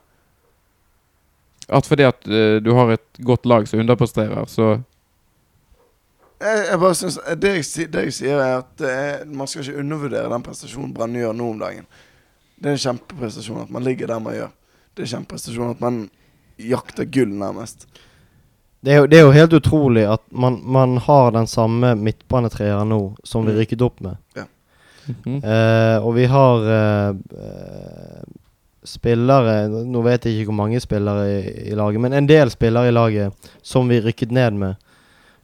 At fordi at uh, du har et godt lag som underpresterer, så Jeg, jeg bare synes, det, jeg, det jeg sier, er at det er, man skal ikke undervurdere den prestasjonen Brann gjør nå om dagen. Det er en kjempeprestasjon at man ligger der man gjør. Det er en kjempeprestasjon at man jakter gull, nærmest. Det er, jo, det er jo helt utrolig at man, man har den samme midtbanetreeren nå som vi Mm. rykket opp med. Mhm. Eh, og vi har eh, eh, spillere Nå vet jeg ikke hvor mange spillere i, i laget, men en del spillere i laget som vi rykket ned med.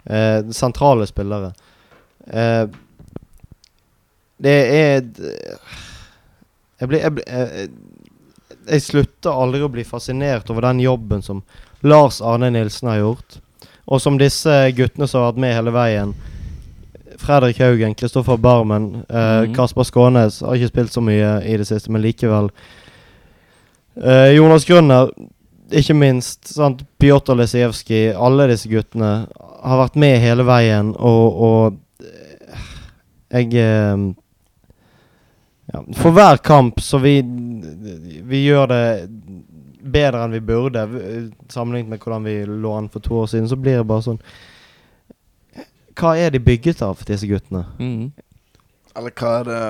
Eh, sentrale spillere. Eh, det er Jeg blir jeg, jeg, jeg slutter aldri å bli fascinert over den jobben som Lars Arne Nilsen har gjort, og som disse guttene som har vært med hele veien. Fredrik Haugen, Kristoffer Barmen, eh, mm. Kasper Skånes har ikke spilt så mye i det siste, men likevel. Eh, Jonas Grønner, ikke minst. Sant? Pjotr Lesijevskij, alle disse guttene har vært med hele veien, og, og eh, jeg eh, ja, For hver kamp så vi Vi gjør det bedre enn vi burde, sammenlignet med hvordan vi lå an for to år siden, så blir det bare sånn Hva er de bygget av, disse guttene? Mm. Eller hva er det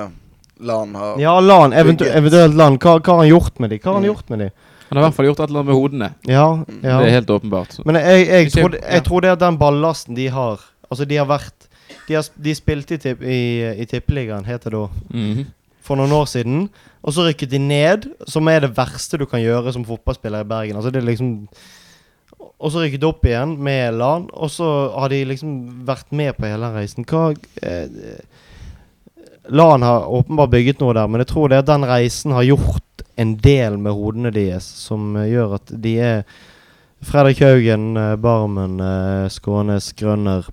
LAN har Ja, LAN, eventu Bygget. eventuelt LAN. Hva, hva har han gjort med de? Hva har han Mm. gjort med de? Han har i hvert fall gjort et eller annet med hodene. Ja, ja. Det er helt åpenbart. Så. Men jeg, jeg, jeg, tror, jeg trodde det at den ballasten de har Altså, de har vært De, har, de spilte i, tipp, i, i Tippeligaen, heter det da, Mhm. For noen år siden. Og så rykket de ned, som er det verste du kan gjøre som fotballspiller i Bergen. Altså, det er liksom Og så rykket de opp igjen med LAN, og så har de liksom vært med på hele reisen. Hva eh, LAN har åpenbart bygget noe der, men jeg tror det at den reisen har gjort en del med hodene deres, som gjør at de er Fredrik Haugen, eh, Barmen, eh, Skånes, Grønner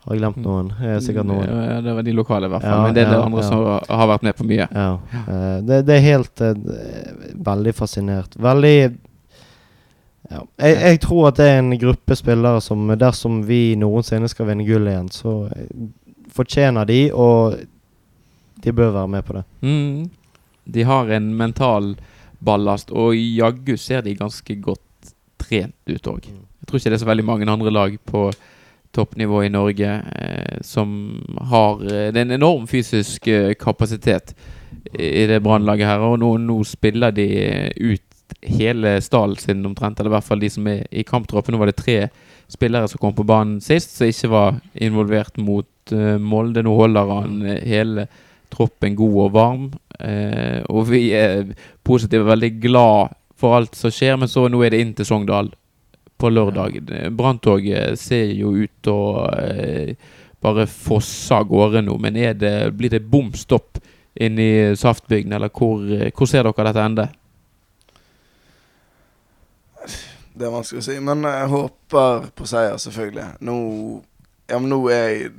Har jeg glemt noen? Det er sikkert noen. Ja, det var de lokale, i hvert fall. Ja, Men det er det andre ja. som har vært med på mye. Ja. eh, det, det er helt eh, Veldig fascinert. Veldig ja. jeg, jeg tror at det er en gruppe spillere som dersom vi noensinne skal vinne gull igjen, så eh, fortjener de, og de bør være med på det. Mm. De har en mental ballast, og jaggu ser de ganske godt trent ut òg. Mm. Jeg tror ikke det er så veldig mange andre lag på toppnivå i Norge eh, som har eh, Det er en enorm fysisk eh, kapasitet i det Brannlaget her, og nå, nå spiller de eh, ut hele stallen sin omtrent, eller i hvert fall de som er i kamptroppen. Nå var det tre spillere som kom på banen sist, som ikke var involvert mot eh, Molde. Nå holder han eh, hele troppen god og varm, og vi er positive veldig glad for alt som skjer, men så nå er det inn til Sogndal på lørdag. Branntoget ser jo ut til å eh, bare fosse av gårde nå, men det, blir det bom stopp inne i Saftbygden, eller hvor, eh, hvor ser dere dette ende? Det er vanskelig å si, men jeg håper på seier, selvfølgelig. Nå, ja, nå er jeg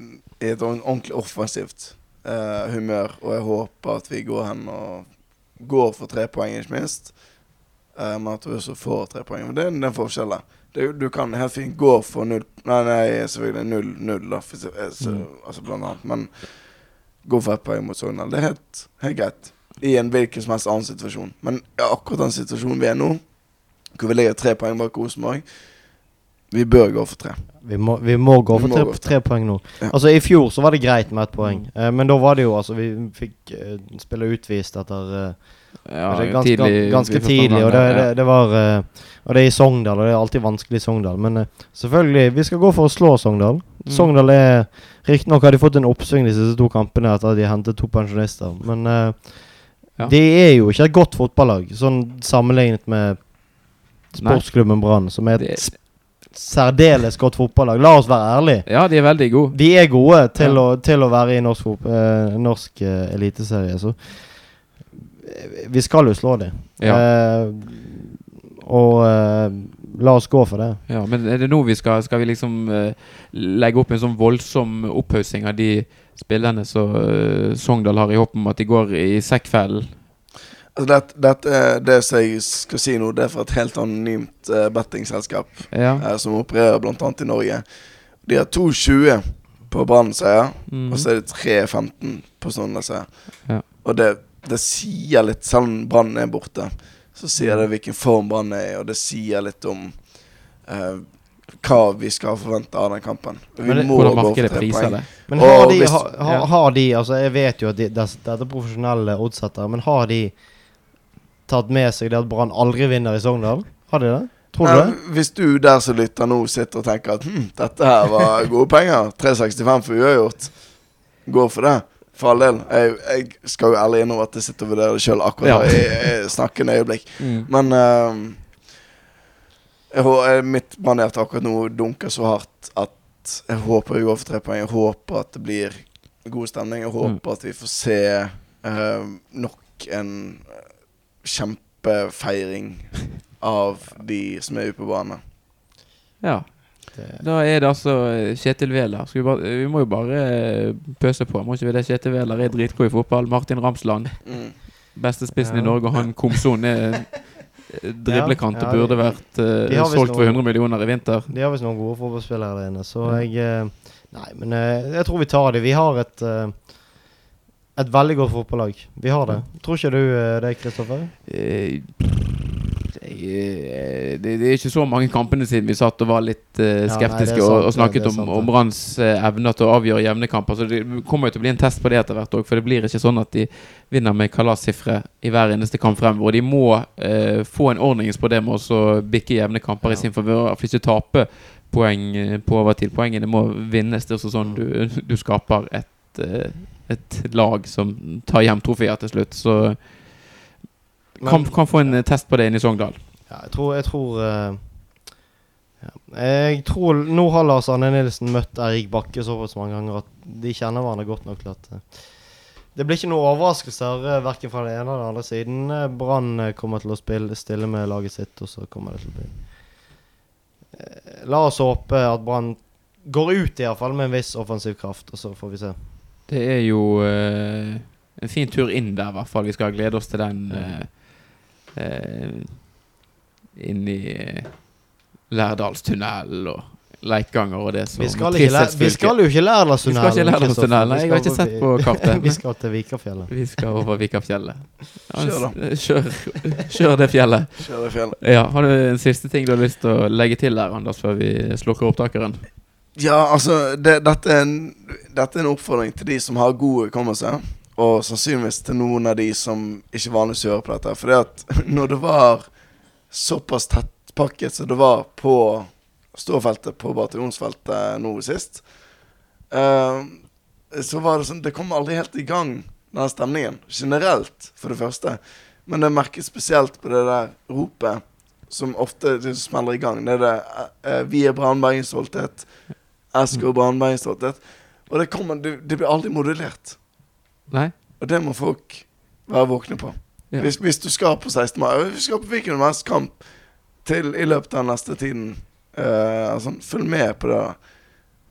i et ordentlig offensivt eh, humør, og jeg håper at vi går hen og går for tre poeng, ikke minst. Eh, men at du også får tre poeng. Men det er den forskjellen. Det, du kan helt fint gå for null Nei, nei selvfølgelig null, null da, for, eh, så, Mm. altså blant annet. Men gå for ett poeng mot Sogndal. Det er helt, helt greit. I en hvilken som helst annen situasjon. Men ja, akkurat den situasjonen vi er nå, hvor vi ligger tre poeng bak Rosenborg, vi bør gå for tre. Vi må, vi må gå for må tre, gå for tre poeng nå. Ja. Altså I fjor så var det greit med ett poeng, eh, men da var det jo altså Vi fikk eh, spille utvist etter eh, Ja, det er ganske, tidlig- ganske tidlig, og det, det, det var eh, Og det er i Sogndal, og det er alltid vanskelig i Sogndal. Men eh, selvfølgelig, vi skal gå for å slå Sogndal. Mm. Sogndal er Riktignok har de fått en oppsving de siste to kampene etter at de hentet to pensjonister, men eh, Ja. de er jo ikke et godt fotballag, sånn sammenlignet med sportsklubben Brann, som er et Det- særdeles godt fotballag. La oss være ærlige. Ja, de er veldig gode. De er gode til, Ja. å, til å være i norsk, norsk eliteserie, så Vi skal jo slå dem. Ja. Eh, og eh, la oss gå for det. Ja, men er det nå vi skal Skal vi liksom eh, legge opp en sånn voldsom opphaussing av de spillerne som eh, Sogndal har, i håp om at de går i sekkfellen? Altså det, det, er det som jeg skal si nå, det er fra et helt anonymt uh, bettingselskap Ja. eh, som opererer bl.a. i Norge. De har 2,20 på Brann-seier, Mhm. og så er det 3,15 på Sogndal-seier. Ja. Og det, det sier litt, selv om Brann er borte, så sier Mm. det hvilken form Brann er i, og det sier litt om eh, hva vi skal forvente av den kampen. Vi det- må Hvordan gå for markedet tre priser poeng. det. Men Og har de, hvis- ha, ha, har de Altså, jeg vet jo at de, dette er profesjonelle oddsettere, men har de tatt med seg det at Brann aldri vinner i Sogndal? Har de det? Tror du Nei, det? Hvis du der som lytter nå, sitter og tenker at hm, dette her var gode penger, 365 for uavgjort, går for det. For all del. Jeg, jeg skal jo ærlig innrømme at jeg sitter og vurderer det sjøl akkurat Ja. i, snakkende øyeblikk. Mm. Men uh, mitt brannhjerte akkurat nå dunker så hardt at jeg håper vi går for tre poeng. Jeg håper at det blir god stemning. Jeg håper at vi får se uh, nok en eh, kjempefeiring av de som er ute på banen. Ja. Det Da er det altså eh, Kjetil Wæler. Vi, vi må jo bare eh, pøse på. Må ikke vi det? Kjetil Wæler er dritgod i fotball. Martin Ramsland, Mm. beste spissen i Norge. Og han Komson er eh, driblekant Ja, og ja, burde vært uh, solgt for 100 millioner i vinter. De har visst noen gode fotballspillere der inne, så Ja. jeg eh, Nei, men eh, jeg tror vi tar det. Vi har et eh, et veldig godt fotballag. Vi har det. Tror ikke du eh, det, Kristoffer? Eh, eh, det, det er ikke så mange kampene siden vi satt og var litt eh, Ja, nei, skeptiske sant, og, og snakket er om, sant, om Branns uh, evner til å avgjøre jevne kamper. Så det kommer jo til å bli en test på det etter hvert òg, for det blir ikke sånn at de vinner med kalassifre i hver eneste kamp fremover. Og de må uh, få en ordnings på det med å så bikke jevne kamper Ja. i sin favør. Iallfall ikke tape poeng eh, på overtid. Poengene må vinnes. Det er også sånn du, du skaper et, eh, et lag som tar hjem trofeer til slutt. Så kan, kan få en eh, test på det inne i Sogndal. Ja, jeg tror, jeg tror uh, ja. Jeg tror Nå har Lars Arne Nilsen møtt Erik Bakke såpass mange ganger at de kjenner hverandre godt nok til at uh, det blir ikke noen overraskelser uh, verken fra den ene eller den andre siden. Eh, Brann eh, kommer til å spille, stille med laget sitt, og så kommer det til å bli Eh, La oss håpe at Brann går ut i hvert fall med en viss offensiv kraft, og så får vi se. Det er jo uh, en fin tur inn der, i hvert fall. Vi skal glede oss til den Uh, eh, inn i eh, Lærdalstunnelen og leitganger og det som Vi skal, ikke vi skal jo ikke Vi skal ikke Lærdalstunnelen. Nei, jeg har ikke sett på kartet. (laughs) vi skal til Vikafjellet. Vi skal over Vikafjellet. Ja, (laughs) Kjør da. Kjør, (laughs) kjør det fjellet. Kjør det fjellet. Ja, Har du en siste ting du har lyst til å legge til der, Anders, før vi slukker opptakeren? Ja, altså det, dette, er en, dette er en oppfordring til de som har god hukommelse. Og sannsynligvis til noen av de som ikke vanligvis hører på dette. For det at når det var såpass tettpakket som det var på ståfeltet på bataljonsfeltet nå sist, uh, så var det sånn Det kom aldri helt i gang, den stemningen. Generelt, for det første. Men det merket spesielt på det der ropet som ofte det smeller i gang. Det er det uh, Vi er Brannbergens stolthet. og Brannbergens stolthet. Og det, kommer, det, det blir aldri modulert. Nei? Og det må folk være våkne på. Ja. Hvis, hvis du skal på 16. mai, Vi skal på hvilken som helst kamp til i løpet av neste tiden Uh, altså, Følg med på det. da.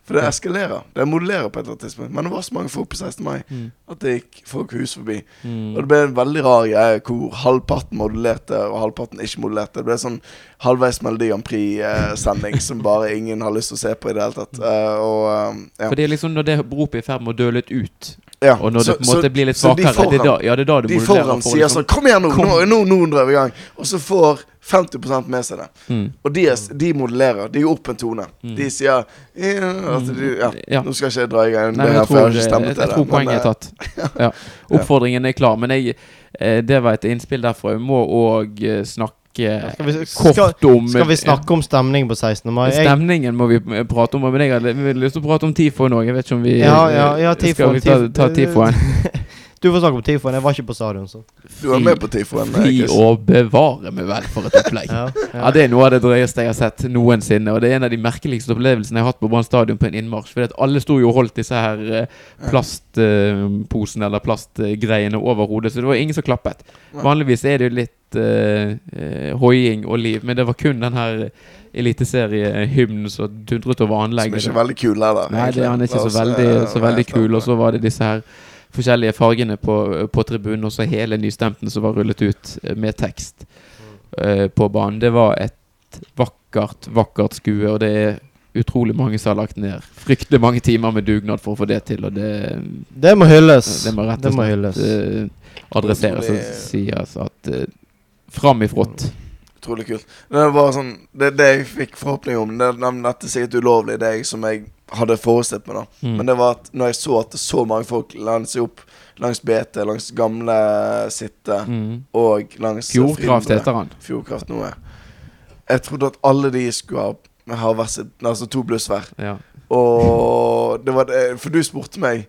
For det eskalerer. Det modellerer på et eller annet tidspunkt. Men det var så mange folk på 16. mai Mm. at det gikk folk hus forbi. Mm. Og det ble en veldig rar greie hvor halvparten modellerte og halvparten ikke modellerte. Det ble sånn halvveis Melodi Grand Prix-sending (laughs) som bare ingen har lyst til å se på i det hele tatt. Uh, og eh, ja. For det er liksom når det ropet er i ferd med å dø litt ut, ja. og når det på en måte så- blir litt svakere, de svakere, det er da, foran- ja, det er da du De foran sier liksom- sånn Kom igjen nå! Kom. Nå, nå, nå drar vi i gang. Og så får 50% med seg det. mm. Og de, er, de modellerer. De gir opp en tone. Mm. De sier altså, de, ja. Ja. Nå skal ikke jeg dra i gang Nei, jeg jeg tror, jeg, jeg, det. tror poenget er eh, tatt. (laughs) Ja. Oppfordringen er klar, men jeg, eh, det var et innspill derfra. Jeg må òg snakke Skal vi, skal, om skal vi snakke om stemning på 16. mai? Stemningen må vi prate om. Men jeg har lyst til å prate om TIFO nå. Jeg vet ikke om vi Ja, ja, ja, Skal vi ta, ta TIFOen? (laughs) Du får snakke om tifoen. Jeg var ikke på stadion, så. Du var med på tifoen. Fri Fy å bevare meg vel for et opplegg. (laughs) Ja, Ja, Det er noe av det drøyeste jeg har sett noensinne. Og det er en av de merkeligste opplevelsene jeg har hatt på Brann stadion på en innmarsj. Fordi at alle sto jo og holdt disse her eh, plastposene eller plastgreiene over hodet, så det var ingen som klappet. Vanligvis er det jo litt eh, eh, hoiing og liv, men det var kun den her eliteseriehymnen som dundret over Som anlegget. ikke er veldig kul heller. Nei, det, han er ikke så veldig, eh, så veldig kul. Og så var det disse her forskjellige fargene på, på tribunen, og så hele nystemten som var rullet ut eh, med tekst uh, på banen. Det var et vakkert, vakkert skue, og det er utrolig mange som har lagt ned fryktelig mange timer med dugnad for å få det til, og det, Det må hylles. det må rett og slett hylles. eh, adresseres og sies at uh, fram i frott. Utrolig kult. Det var sånn Det, det jeg fikk forhåpning om det, det, Dette er sikkert ulovlig, det jeg, som jeg hadde forestilt meg, da. Mm. Men det var at når jeg så at så mange folk landet seg opp langs BT, langs gamle Sitte Mm. og langs Fjordkraft heter han. Fjordkraft noe. Jeg trodde at alle de skulle ha, ha vært sitt Altså to bluss hver. Ja. Og det var det For du spurte meg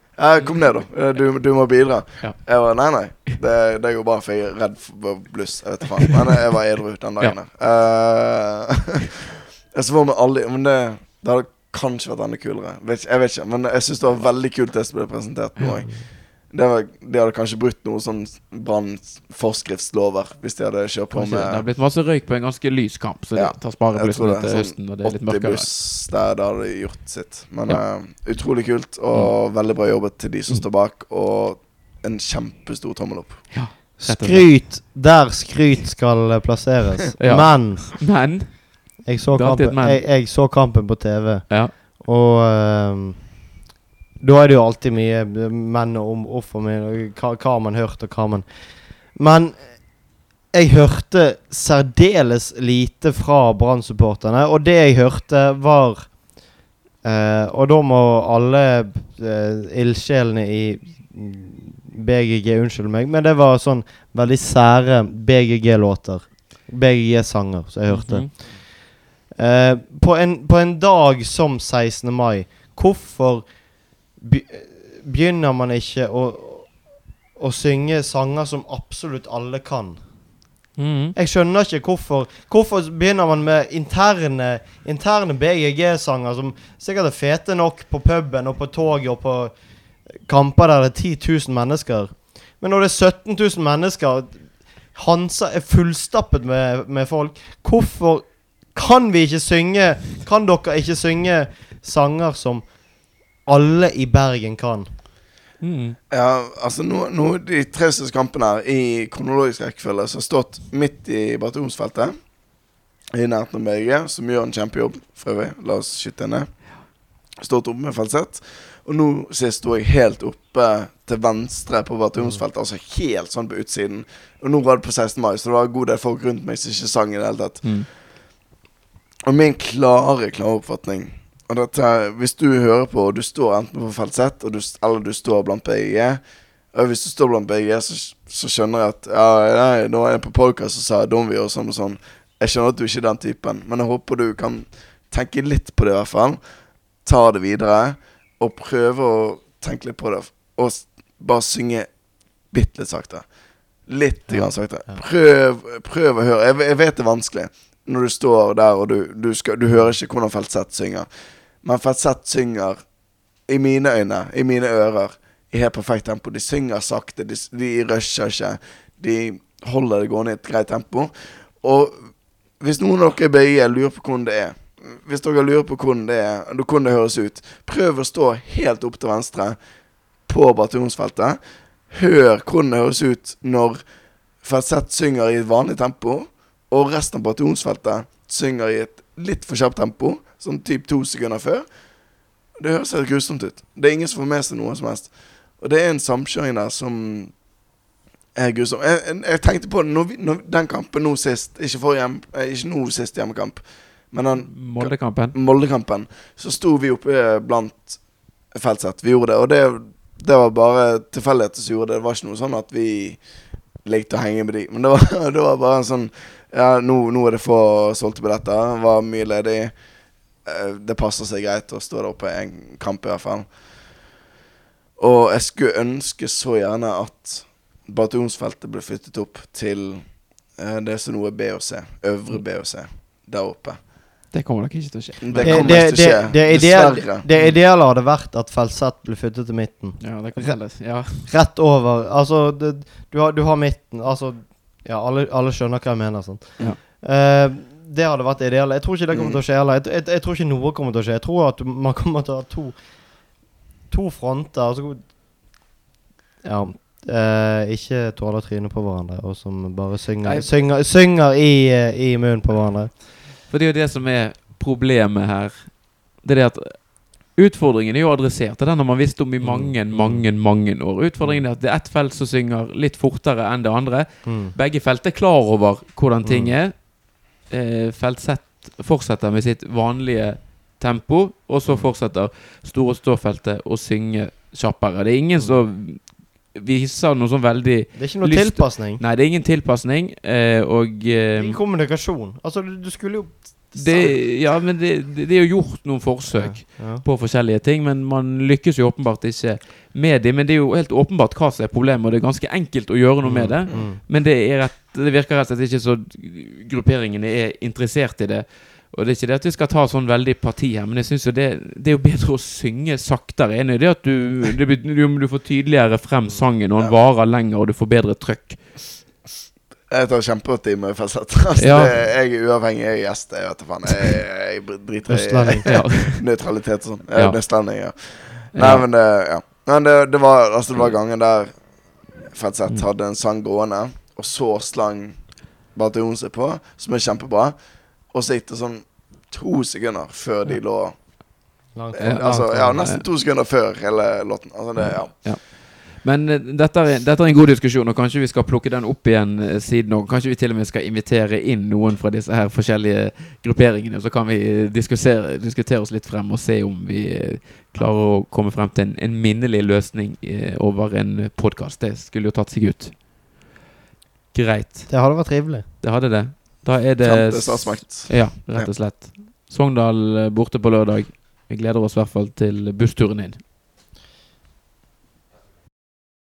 Kom ned, da. Eh, Du, du må bidra. Ja. Jeg var nei, nei. Det, det går bra, for jeg er redd for bluss. Jeg vet faen. Men jeg var edru den dagen. Ja. Uh, jeg (laughs) så for meg alle Men det, det hadde kanskje vært enda kulere. Vet, ikke- jeg vet ikke. Men jeg syns det var veldig kult det som ble presentert nå. Det var, de hadde kanskje brutt noen sånn brannforskriftslover hvis de hadde kjørt på med det har blitt masse røyk på en ganske lys kamp, så Ja, det tar spare på litt det til sånn høsten når det er litt 80 mørkere. buss der det hadde gjort sitt. Men Ja. Mm. eh, utrolig kult, og veldig bra jobbet til de som står bak. Og en kjempestor tommel opp. Ja. Skryt der skryt skal plasseres. (laughs) Ja. Men Men jeg så, kampen, jeg, jeg så kampen på TV, Ja. og ehm, da er det jo alltid mye menn og om offer og hva, hva har man hørt, og hva man Men jeg hørte særdeles lite fra Brann-supporterne, og det jeg hørte, var uh, Og da må alle uh, ildsjelene i BGG unnskylde meg, men det var sånn veldig sære BGG-låter. BGG-sanger, som jeg hørte. Mhm. Eh, på, en, på en dag som 16. mai, hvorfor begynner man ikke å, å synge sanger som absolutt alle kan? Mm. Jeg skjønner ikke hvorfor Hvorfor begynner man med interne Interne BGG-sanger som sikkert er fete nok på puben og på toget og på kamper der det er 10 000 mennesker. Men når det er 17 000 mennesker Hansa er fullstappet med, med folk. Hvorfor kan vi ikke synge Kan dere ikke synge sanger som alle i Bergen kan? Mm. Ja, altså nå, nå De tre siste kampene her i kronologisk rekkefølge som har stått midt i bataljonsfeltet. I nærheten av BG, som gjør en kjempejobb, for øvrig. La oss skyte ned. Stått oppe med falsett. Og nå sist sto jeg helt oppe til venstre på bataljonsfeltet. Altså helt sånn på utsiden. Og nå var det på 16. mai, så det var en god del folk rundt meg som ikke sang i det hele tatt. Mhm. Og min klare, klare oppfatning Og dette Hvis du hører på, og du står enten på falsett, du, eller du står blant BG Og hvis du står blant BG, så, så skjønner jeg at Ja, nei, nå er jeg på podcast og sa dum vi og sånn og sånn. Jeg skjønner at du ikke er den typen, men jeg håper du kan tenke litt på det, i hvert fall. Ta det videre, og prøve å tenke litt på det. Og bare synge bitte litt sakte. Litt grann sakte. Prøv, prøv å høre. Jeg, jeg vet det er vanskelig når du står der og du, du, skal, du hører ikke hvordan Feltsett synger. Men Feltsett synger, i mine øyne, i mine ører, i helt perfekt tempo. De synger sakte, de, de rusher ikke. De holder det gående i et greit tempo. Og hvis noen av dere i BI lurer på hvordan det er Hvis dere lurer på hvordan det er, hvordan det høres ut, prøv å stå helt opp til venstre på bataljonsfeltet. Hør hvordan det høres ut når Feltsett synger i et vanlig tempo, og resten av partionsfeltet synger i et litt for kjapt tempo, sånn typ to sekunder før. Det høres helt grusomt ut. Det er ingen som får med seg noe som helst. Og det er en samkjøring der som er grusom. Jeg, jeg, jeg tenkte på det når, vi, når den kampen nå sist Ikke, for hjem, eh, ikke nå sist hjemmekamp, men den Moldekampen. Moldekampen, så sto vi oppe blant Feltsett. Vi gjorde det, og det, det var bare tilfeldigheter som gjorde det. Det var ikke noe sånn at vi likte å henge med de. Men det var, (laughs) det var bare en sånn Ja, nå, nå er det få solgte billetter. Det var mye ledig. Eh, Det passer seg greit å stå der oppe i en kamp, i hvert fall. Og jeg skulle ønske så gjerne at bataljonsfeltet ble flyttet opp til eh, det som nå er B og C. Øvre B og C. Der oppe. Det kommer nok ikke til å skje. Det Det, kommer det, ikke til å skje. det, det, ideelle, Dessverre. det ideelle hadde vært at Felseth ble flyttet til midten. Ja, det kan Rett, Ja. Rett over Altså, det, du, har, du har midten. Altså Ja, alle, alle skjønner hva jeg mener. Sånn. Ja. Uh, det hadde vært ideelt. Jeg tror ikke det kommer Mm. til å skje heller. Jeg, jeg, jeg tror ikke noe kommer til å skje. Jeg tror at man kommer til å ha to To fronter. Altså, ja eh, Ikke tåler trynet på hverandre, og som bare synger, Nei. synger, synger i, eh, i munnen på hverandre. For det er jo det som er problemet her. Det er det at Utfordringen er jo adressert, og den har man visst om i mange, Mm. mange mange år. Utfordringen er at det er ett felt som synger litt fortere enn det andre. Mm. Begge felt er klar over hvordan ting Mm. er. Eh, feltsett fortsetter med sitt vanlige tempo, og så fortsetter Store Stå-feltet å synge kjappere. Det er ingen som viser noe sånn veldig Det er ikke noe Lyst- tilpasning. Nei, det er ingen tilpasning, eh, og eh, ingen kommunikasjon. Altså, du, du skulle jo det, Ja, men det, det, det er jo gjort noen forsøk Ja. på forskjellige ting, men man lykkes jo åpenbart ikke med det. Men det er jo helt åpenbart hva som er problemet, og det er ganske enkelt å gjøre noe med det. Mm. Men det, rett, det virker rett og slett ikke så grupperingene er interessert i det. Og det er ikke det at vi skal ta sånn veldig parti her, men jeg synes jo det, det er jo bedre å synge saktere. Enig i det at du, det, du, du får tydeligere frem sangen, og den varer lenger, og du får bedre trøkk. Jeg tar kjempeparti med Felseth. (laughs) Altså, Ja. Jeg er uavhengig, jeg er gjest. Jeg vet da faen. Jeg, jeg driter i. (laughs) Ja. nøytralitet og sånn. Jeg Ja. er ja. Nei, men det Ja. Men det, det var Altså, det var gangen der Felseth hadde en sang gående, og så slang bataljonen seg på, som er kjempebra. Og så gikk det sånn to sekunder før de lå Langt Ja, Altså, ja. nesten to sekunder før hele låten. Altså, det, ja. Men eh, dette er, dette er en god diskusjon, og kanskje vi skal plukke den opp igjen eh, siden og Kanskje vi til og med skal invitere inn noen fra disse her forskjellige grupperingene. Så kan vi eh, diskutere, diskutere oss litt frem og se om vi klarer å komme frem til en, en minnelig løsning over en podkast. Det skulle jo tatt seg ut. Greit. Det hadde vært trivelig. Det hadde det. Da er det. Ja, rett og slett. Sogndal borte på lørdag. Vi gleder oss i hvert fall til bussturen inn.